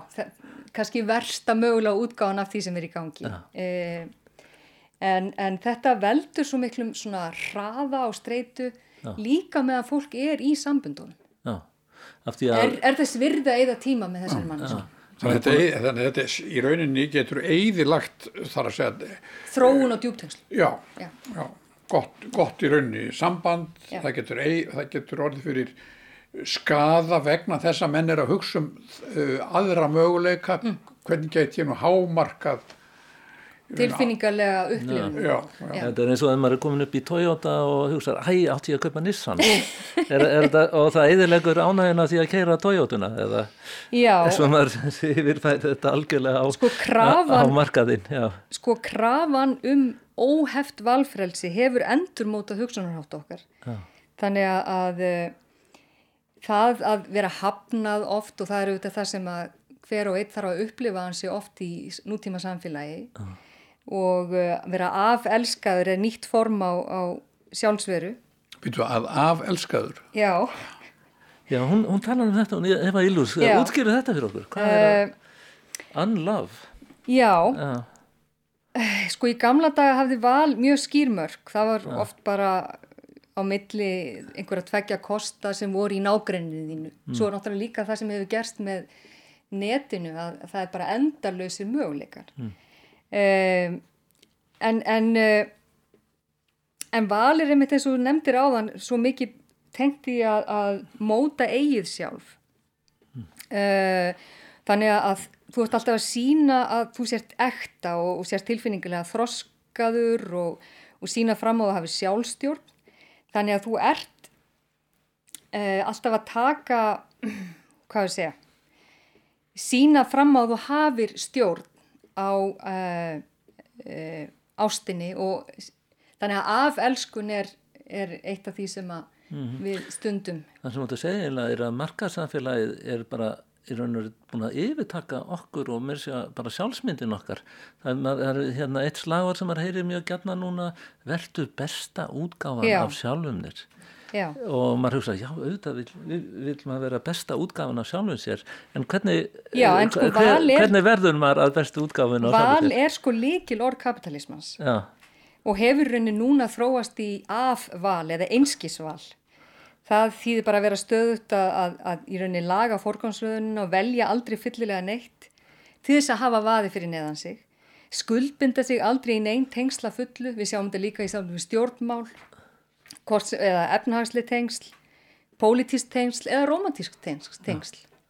kannski versta mögulega útgáðan af því sem er í gangi eh, en, en þetta veldur svo miklum svona hraða og streitu já. líka með að fólk er í sambundunum er, er þess virða eða tíma með þessari mann Þannig að þetta í rauninni getur eigðilagt þar að segja Þróun og djúptengslu Já, já, já gott, gott í raunni samband, það getur, það getur orðið fyrir skada vegna þess að menn er að hugsa um uh, aðra möguleika, mm. hvernig get ég nú hámarkað tilfinningarlega upplifin þetta er eins og að maður er komin upp í Toyota og hugsa, hæ, átti ég að kaupa Nissan? Er, er það, og það eðilegur ánægina því að keira Toyotuna eða? Þess að maður yfirfæði þetta algjörlega á, sko, krafan, á markaðin já. sko krafan um óheft valfrelsi hefur endur mótað hugsunarhátt okkar. Já. þannig að, að eh, það að vera hafnað oft og það eru auðvitað það sem að hver og einn þarf að upplifa hansi oft í nútíma samfélagi Já. Og uh, vera afelskaður er nýtt form á, á sjálfsveru Býtu að afelskaður? Já Já, hún, hún talar um þetta, Eva Illús, útskýru þetta fyrir okkur, hvað er uh, unlove? Já, Já Sko í gamla daga hafði val mjög skýrmörk, það var ja. oft bara á milli einhverja tveggja kosta sem voru í nágrenniðinu. Mm. Svo er náttúrulega líka það sem hefur gerst með netinu að, að það er bara endalösir möguleikar. Mm. Um, en, en, uh, en val er einmitt eins og nefndir áðan svo mikið tengti að, að móta eigið sjálf. Mm. Uh, þannig að þú ert alltaf að sína að þú sért ekta og, og sért tilfinningilega þroskaður og, og sína fram á að hafi sjálfstjórn þannig að þú ert uh, alltaf að taka hvað við segja sína fram á að þú hafir stjórn á uh, uh, ástinni og þannig að afelskun er, er eitt af því sem að mm -hmm. við stundum Það sem þú segja er að markaðsamfélagið er bara í raun og veru búin að yfirtaka okkur og mér sé að bara sjálfsmyndin okkar. Það er hérna eitt slagur sem er heyrið mjög gætna núna verður besta útgáfan af sjálfumnir já. og maður hugsa, já auðvitað vil, vil, vil maður vera besta útgáfan af sjálfum sér. En hvernig, já, en sko, hver, er, hvernig verður maður að bestu útgáfan af sjálfum sér? Val er sko líkil orð kapitalismans og hefur raunin núna þróast í afval eða einskisval. Það þýðir bara að vera stöðut að, að, að í rauninni laga fórgámsröðunum og velja aldrei fyllilega neitt til þess að hafa vaði fyrir neðan sig. Skuldbinda sig aldrei í neinn tengsla fullu, við sjáum þetta líka í samtum stjórnmál hvort, eða efnahagsli tengsl pólitísk tengsl eða romantísk tengsl,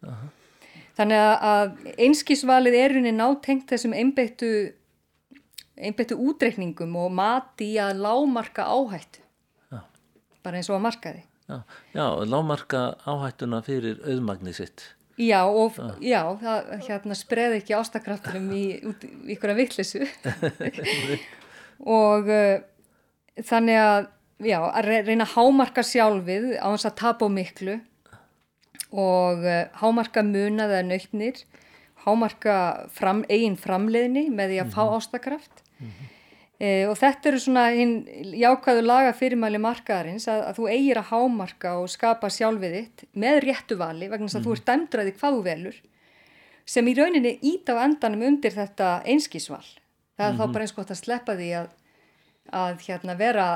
-huh. þannig að einskísvalið er rauninni nátengt þessum einbeittu einbættu útreikningum og mati að lámarka áhættu. Já. bara eins og að markaði Já, já lámarka áhættuna fyrir auðmagni sitt. Já, og já, það hérna spreði ekki ástakrafturum í ykkur að vittlisu og uh, þannig að, já, að re- reyna að hámarka sjálfið á þess að tapa á miklu. Og uh, hámarka munað eða nautnir, hámarka fram, eigin framleiðni með því að fá ástakraft e, og þetta eru svona hinn jákvæðu laga fyrirmæli markaðarins að, að þú eigir að hámarka og skapa sjálfið þitt með réttu vali vegna þess að þú ert dæmdur að því hvað þú velur sem í rauninni ít á endanum undir þetta einskísval. Það er þá bara eins gott að sleppa því að, að hérna vera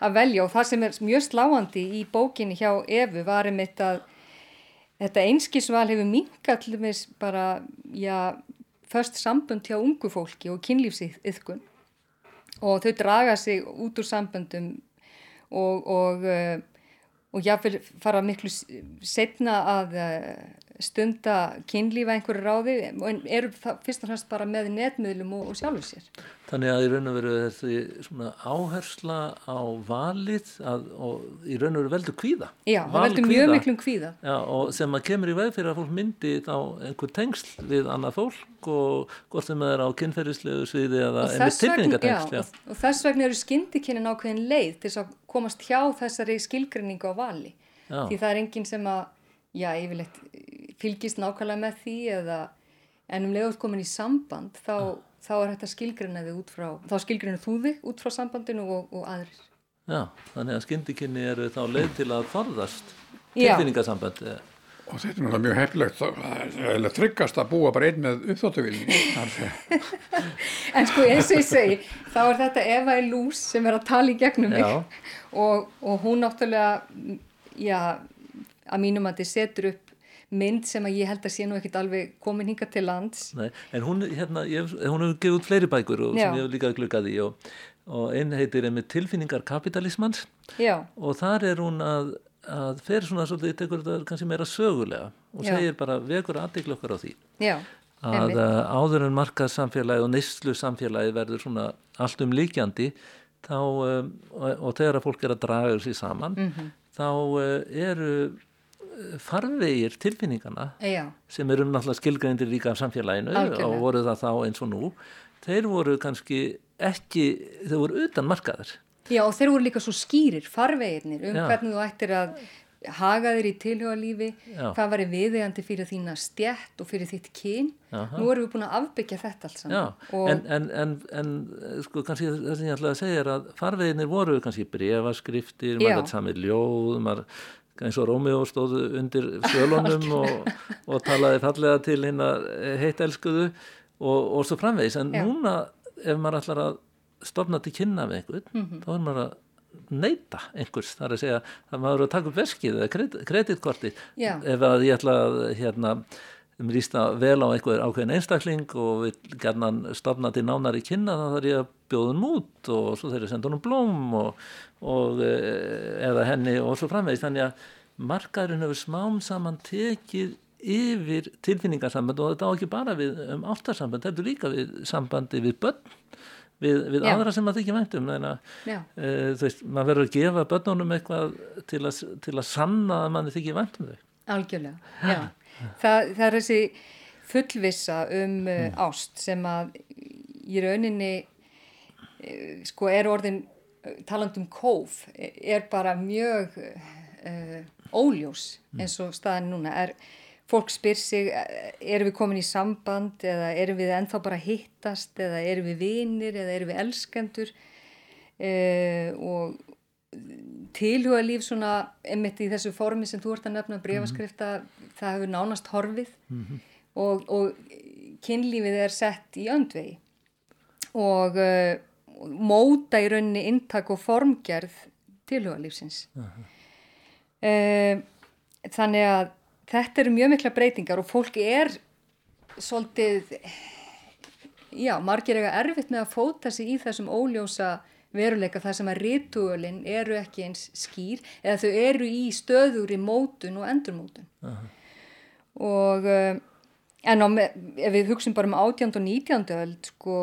að velja. Og það sem er mjög sláandi í bókinni hjá Efu var einmitt að þetta einskísval hefur dæmis bara, já, först sambund hjá ungu fólki og kynlífsiðkun. Og þau draga sig út úr samböndum og, og, uh, og jáfnvel fara miklu setna að uh, stunda kynlífa einhverju ráði en eru það fyrst og fremst bara með netmiðlum og, og sjálfur sér. Þannig að í raun og veru þessi svona áhersla á valið að, og í raun og veru veldur kvíða. Já, það veldur mjög miklum kvíða. Já, og sem að kemur í veg fyrir að fólk myndi þá einhver tengsl við annað fólk og hvort sem það er á kynferðislegu sviði eða einmitt vegna, já. Já, og, og þess vegna eru skyndikynnin ákveðin leið til að komast hjá þessari skilgrinningu á vali. Já. Því það er enginn sem að, já, yfirleitt fylgist nákvæmlega með því eða en um leiður komin í samband þá, þá er þetta skilgrinna þig út frá, þá skilgrinna þú þig út frá sambandinu og, og aðrir. já, þannig að skyndikynni eru þá leið til að forðast Já. tilfinningasamband. Og þetta er náttúrulega mjög hefnilegt, það er tryggast að búa bara einn með uppþóttuvilni. En sko eins og ég segi, þá er þetta Eva í lús sem er að tala í gegnum mig og, og hún náttúrulega, já, að mínum að þið setur upp mynd sem að ég held að sé nú ekkit alveg komin hinga til lands. Nei, en hún, hérna, ég, hún hefur gefið út fleiri bækur og, sem ég hef líka glukkað í og, og einn heitir með tilfinningar kapitalismans Já, og þar er hún að, að fer svona svolítið, tekur þetta kannski meira sögulega og Já. segir bara vekur aðdeglu okkar á því já, að áður en markað samfélagi og neyslu samfélagi verður svona allt um líkjandi þá, um, og, þegar að fólk er að draga þessi saman Mhm. þá uh, eru farvegir tilfinningana já, sem eru náttúrulega skilgreindir líka af samfélaginu Algjörlega. og voru það þá eins og nú þeir voru kannski ekki þeir voru utan markaður já og þeir voru líka svo skýrir, farveginir um Já. hvernig þú ættir að haga þér í tilhugalífi, Já. hvað var viðeigandi fyrir þína stjætt og fyrir þitt kyn. Aha. Nú erum við búin að afbyggja þetta og, en, en, en, en sko kannski það sem ég ætlaði að segja er að farveginir voru kannski brefaskriftir, Já. maður gæti samið ljóð, maður eins og Rómjó stóðu undir sjölunum og, og talaði fallega til hérna heitt elskuðu og, og svo framvegis, en Já. núna ef maður ætlar að stofna til kynna við einhvern, Mhm. þá er maður að neyta einhvers, það er að segja að maður er að taka upp veskið eða kredit- kreditkorti Já. ef að ég ætla að hérna, um lísta vel á einhver ákveðin einstakling og vil gerna stofna til nánari kynna þá þarf ég að bjóða hún út og svo þeir að senda hún blóm og, og eh, eða henni og svo framvegist þannig að markaðurinn hefur smám saman tekið yfir tilfinningarsamband og þetta á ekki bara við um ástarsamband, þetta er líka við sambandi við börn við, við aðra sem maður þykir væntum þannig að uh, þú veist, maður verður að gefa börnunum eitthvað til að, til að sanna að manni þykir væntum þau. Algjörlega, já. Það, það er þessi fullvissa um uh, ást sem að í rauninni uh, sko er orðin talandum kóf er bara mjög uh, óljós eins og staðan núna. Er fólk spyr sig, eh, erum við komin í samband eða erum við ennþá bara hittast eða erum við vinir eða erum við elskendur? Uh, og tilhuga líf svona einmitt í þessu formi sem þú ert að nefna brefaskrifta, það hefur nánast horfið. Og, og kynlífið er sett í öndvegi. Og uh, móta í rauninni inntak og formgerð tilhuga lífsins uh, þannig að þetta eru mjög mikla breytingar og fólk er svolítið já, margir eiga erfitt með að fóta sig í þessum óljósa veruleika þar sem að rituölin eru ekki eins skýr eða þau eru í stöður í mótun og endurmótun og uh, en á, ef við hugsim bara um 18. og 19. öld sko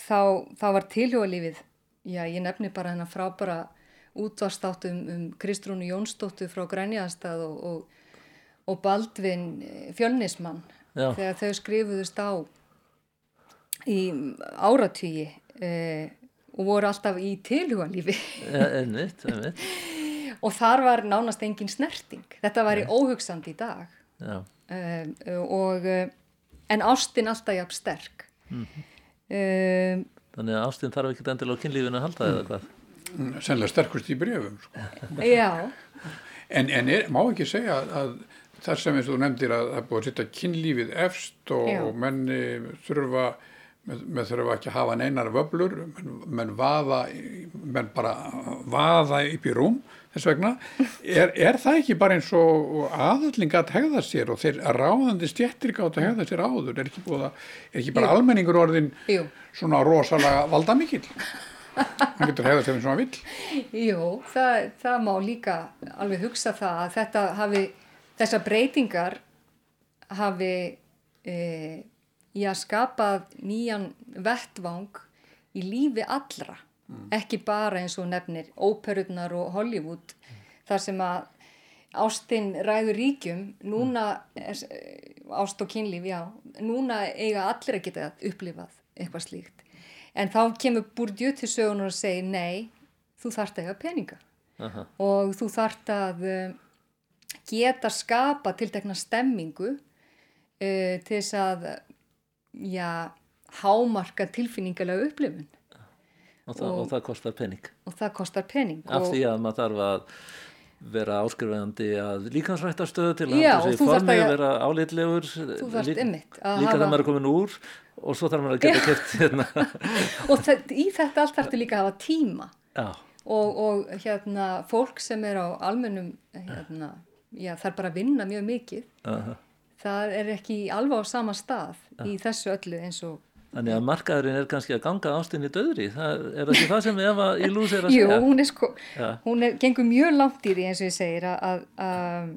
þá, þá var tilhjóðalífið, já ég nefni bara hennar frábara útvarstáttum um, Kristrúnu Jónsdóttur frá Grænjastad og, og, og Baldvin eh, Fjölnismann Já. þegar þau skrifuðust á í áratvíi eh, og voru alltaf í tilhjóðalífi Ja, einmitt, einmitt. og þar var nánast engin snerting. Þetta væri óhugsandi í dag Já, um, og, uh, en ástin alltaf jafn sterk. Um, þannig að ástin þarf ekki endilega á kynlífinu að halda eða hvað. sennilega sterkust í brefum sko. já, en, en er, má ekki segja að, að þar sem eins og þú nefndir að það búið að setja kynlífið efst og, Já. og menni þurfa með, með þurfa ekki að hafa neinar vöblur menn, menn vaða menn bara vaða upp í rúm þess vegna, er, er það ekki bara eins og aðalling að hegða sér og þeir ráðandi stjettir gátt að hegða sér áður, er ekki, búið að, er ekki bara Jú. almenningur orðin jú, svona rosalega valdamikill? Hann getur hegða sér eins og hann vill. Jú, það, það má líka alveg hugsa það að þetta hafi, þessar breytingar hafi e, já, skapað nýjan vettvang í lífi allra, ekki bara eins og nefnir óperurnar og Hollywood, þar sem að ástin ræður ríkjum, núna, er, eh, ást og kynlíf, já, núna eiga allir að geta upplifað eitthvað slíkt. En þá kemur Bourdieu til sögunar og segir, nei, þú þarft að eiga peninga Aha. og þú þarft að uh, geta skapa tiltekna stemmingu uh, til þess að, já, hámarka tilfinningalega upplifun Og, það, og það kostar pening. og það kostar pening. Af og, því að maður þarf að vera áskrifandi að líkansrættastöðu til að og þú þarft formi, að- vera álitlegur að líka hafa- þegar maður er komin úr og svo þarf maður að geta keft hérna og það, í þetta allt þarftu líka að hafa tíma og, og hérna fólk sem er á almennum hérna, já, þarf bara að vinna mjög mikið aha. það er ekki alveg á sama stað í þessu öllu eins og þannig að markaðurinn er kannski að ganga ástinni döðri það er ekki það sem Eva í lús er að Jú, segja hún er sko, Já. hún er, gengur mjög langt í því eins og ég segir að, að, að,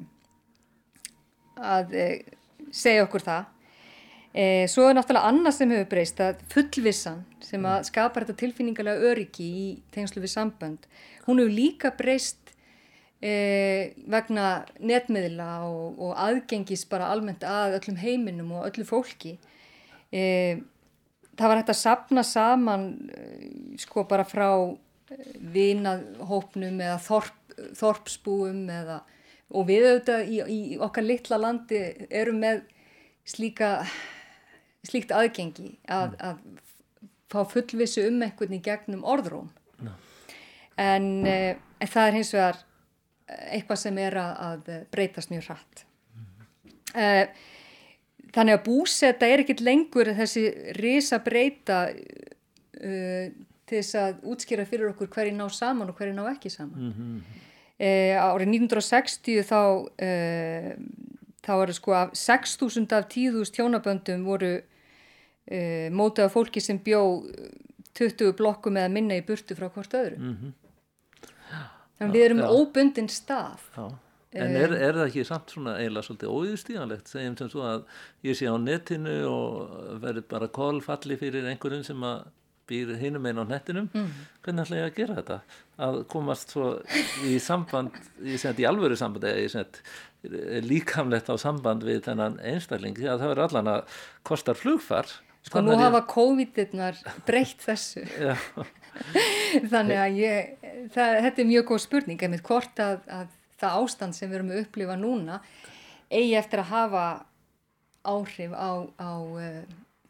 að e, segja okkur það. E, svo er náttúrulega annað sem hefur breyst að fullvissan sem að skapar þetta tilfinningalega öryggi í tengslu við sambönd. Hún hefur líka breyst e, vegna netmiðla og, og aðgengis bara almennt að öllum heiminum og öllu fólki. E, það var hægt að sapna saman eh, sko bara frá eh, vinahópnum eða þorp, þorpsbúum eða, og við auðvitað í, í okkar litla landi erum með slíka, slíkt aðgengi að, að fá fullvissu um einhvern í gegnum orðróm. En, eh, en það er hins vegar eitthvað sem er að, að breytast mjög hratt. Eh, Þannig að búsetta er ekkit lengur þessi risa breyta uh, til þess að útskýra fyrir okkur hverju ná saman og hverju ná ekki saman. Mm árið 1960 þá, uh, þá það sko af 6.000 af 10.000 tjónaböndum voru uh, mótið af fólki sem bjó 20 blokkum eða minna í burtu frá hvort öðru. Mhm. Þannig að við erum Já. óbundin stað. Já. En er, er það ekki samt svona eiginlega svolítið óýðstíðanlegt, segjum sem svo að ég sé á netinu og verður bara kólfalli fyrir einhverjum sem að býr hinum einn á nettinum, hvernig ætla ég að gera þetta? Að komast svo í samband, ég segi í alvöru samband eða ég segi líkamlegt á samband við þennan einstakling, því að það verður allan að kostar flugfar. Sko nú hafa COVID-19 breytt þessu. Þannig að ég, það, þetta er mjög góð spurning, einmitt hvort að, að það ástand sem við erum að upplifa núna eigi eftir að hafa áhrif á, á uh,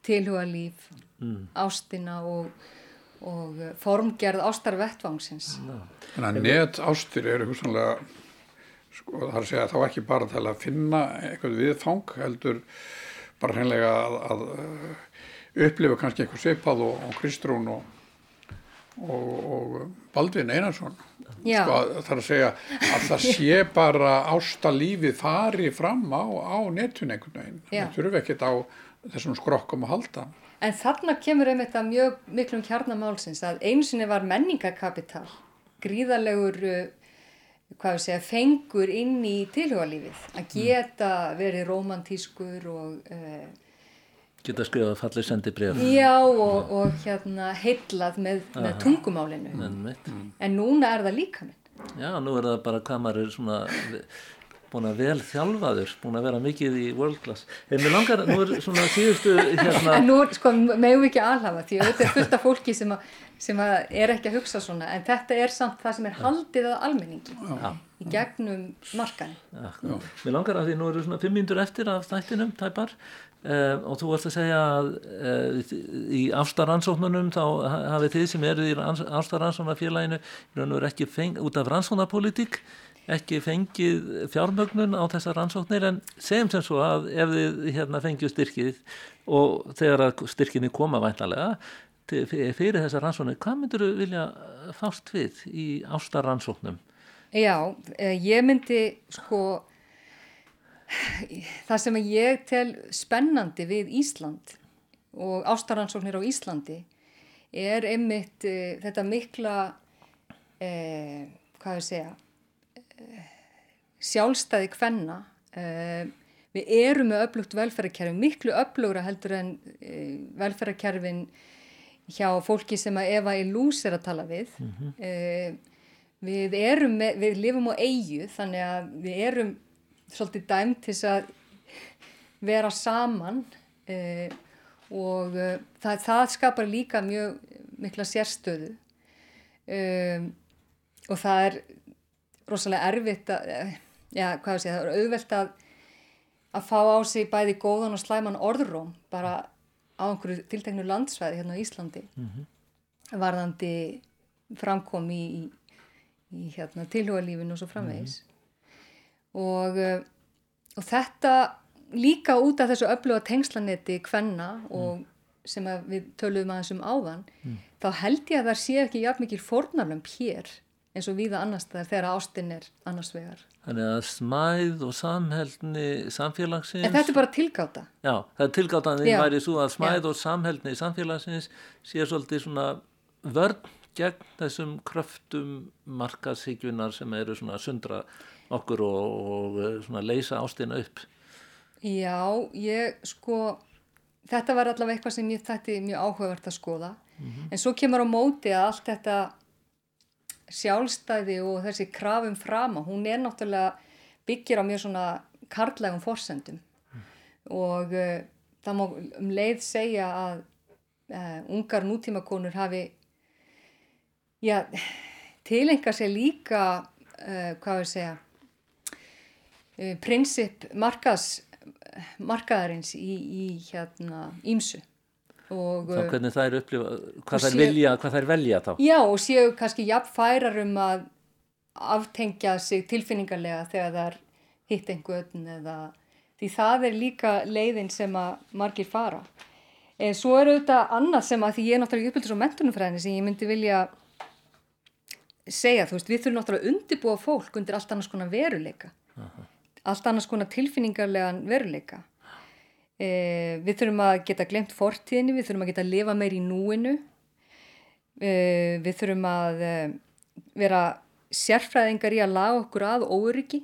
tilhugalíf, ástina og, og eh, formgerð ástarvettvangsins. Þannig að net ástir eru hugsanlega, sko, að segja þá ekki bara til að finna eitthvað viðfang, heldur bara hreinlega að, að uh, upplifa kannski eitthvað svipað og, og Kristrún og, og, og Baldvin Einarsson. Sko, er að segja að það sé bara ástalífið fari fram á, á netun einhvern veginn. Það þurfi ekkert á þessum skrokkum að halda. En þarna kemur einmitt að mjög miklum kjarnamálsins að einu sinni var menningakapital, gríðarlegur, uh, hvað við segja, fengur inn í tilhugalífið. Að geta verið romantískur og uh, Geta skrifað fallið sendi bref. Já og, og hérna heitlað með, með tungumálinu. En, En núna er það líka minn. já, nú er það bara hvað maður er svona búin að vel þjálfaður, búin að vera mikið í world class. En mér langar, nú er svona síðustu hérna, En nú sko, megum við ekki alhafa því auðvitað er fullt af fólki sem, að, sem að er ekki að hugsa svona en þetta er samt það sem er haldið að almenningi Já. í gegnum markan. Já, mér langar að því nú eru svona fimm mínútur eftir af þættinum tæpar uh, og þú varst að segja að uh, í afstaransóknunum þá ha- hafið þið sem eru í afstaransóknarfélaginu ekki feng, út af rannsóknarpolitík ekki fengið fjármögnun á þessar rannsóknir en segjum sem svo að ef þið hérna fengið styrkið og þegar styrkinni koma væntalega fyrir þessar rannsóknir, hvað myndur þú vilja fást við í ástaransóknum? Já, eh, ég myndi sko það sem ég tel spennandi við Ísland og ástaransóknir á Íslandi er einmitt uh, þetta mikla uh, hvað ég segja uh, sjálfstæði kvenna. Uh, við erum með öflugt velferðarkerfi miklu öflugra heldur en velferðarkerfin hjá fólki sem að Eva Ilús er að tala við. Uh, við erum með, við lifum á eigu þannig að við erum svolítið dæmt til að vera saman uh, og uh, það, það skapar líka mjög mikla sérstöðu. Um, og það er rosalega erfitt að, eh, já, hvað segja, það er auðvelt að að fá á sig bæði góðan og slæman orðróm bara á einhverju tilteknu landsvæði hérna á Íslandi. Varðandi framkom í, í, í hérna, tilhugalífinu og svo framvegis og, uh, og þetta líka út af þessu öfluga tengslanetti kvenna og sem að við töluðum aðeins um áðan þá held ég að það sé ekki jafn mikið fórnarlömp hér eins og víða annars þegar ástin er annars vegar. Þannig að smæð og samheldni samfélagsins... En þetta er bara tilgáta. Já, það er tilgátaðin Já. væri svo að smæð Já. og samheldni samfélagsins sé svolítið svona vörn gegn þessum kröftum markaðsíkjunar sem eru svona sundra okkur og, og eh, leysa ástina upp. Já, ég sko, þetta var allavega eitthvað sem ég þætti mjög áhugavert að skoða. En svo kemur á móti að allt þetta sjálfstæði og þessi krafum frama, hún er náttúrulega byggir á mjög svona karlægum forsendum. Og uh, það má um leið segja að uh, ungar nútímakonur hafi, já, tilenga sér líka, uh, hvað við segja, prinsip markaðs, markaðarins í, í hérna ímsu. Og, Þá uh, hvernig þær upplifa, hvað þær sé- vilja, hvað þær velja þá. Já, og séu kannski jafn færar um að aftengja sig tilfinningarlega þegar það er hitt einhvern eða því það er líka leiðin sem að margir fara. En svo er auðvitað annað sem að því ég er náttúrulega uppbyldis á mentunumfræðinni sem ég myndi vilja segja, þú veist, við þurfum náttúrulega að undibúa fólk undir allt annars konar veruleika. Allt annars konar tilfinningarlegan veruleika. Eh, við þurfum að geta glemt fortíðinni, við þurfum að geta lifa meir í núinu, eh, við þurfum að eh, vera sérfræðingar í að laga okkur að óöryggi,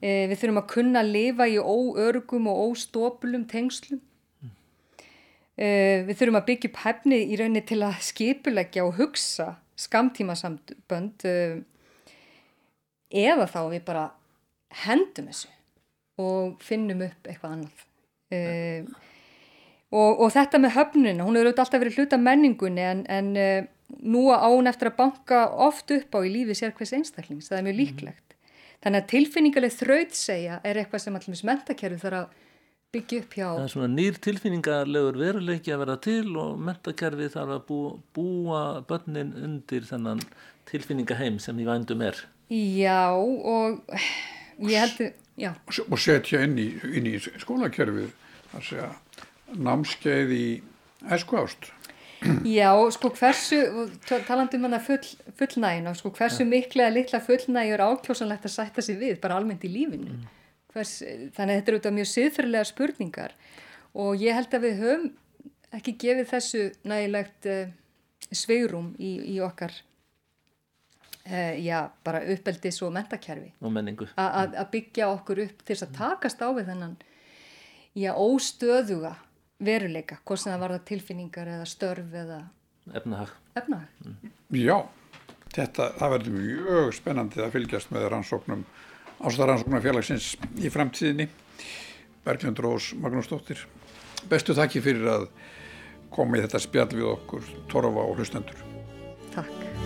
eh, við þurfum að kunna lifa í óörugum og óstopulum tengslum, eh, við þurfum að byggja upp hefni í rauninni til að skipuleggja og hugsa skamtímasambönd eh, eða þá við bara hendum þessu og finnum upp eitthvað annað. Uh, og, og þetta með höfnuna, hún hefur alltaf verið hluta menningunni en, en uh, nú á hún eftir að banka oft upp á í lífi sér hvers einstaklings, það er mjög líklegt. Þannig að tilfinningarleg þrautsegja er eitthvað sem allir mentakerfi þarf að byggja upp hjá. Það er svona nýr tilfinningarlegur veruleiki að vera til og mentakerfi þarf að búa, búa börnin undir þennan tilfinningaheim sem í vændum er. Já og heldur, og setja inn í, inn í skólakerfið að segja námskeið í æskuást. Já, sko hversu, og t- talandi um hana full, fullnægina, sko hversu mikla eða litla fullnægi er ákjósanlegt að sætta sig við, bara almennt í lífinu. Hvers, þannig að þetta eru auðvitað mjög siðferðilega spurningar og ég held að við höfum ekki gefið þessu nægilegt uh, sveirum í, í okkar, já, bara uppeldis og mentakerfi og menningu. að að byggja okkur upp til að takast á við þennan já, óstöðuga veruleika, hvort sem það varða tilfinningar eða störf eða efnahag. efnahag. Já, þetta, það verður mjög spennandi að fylgjast með rannsóknum ástæðarannsóknarfélagsins í framtíðinni. Berglind Rós Magnúsdóttir, bestu þakki fyrir að koma í þetta spjall við okkur, Torfa og hlustendur. Takk.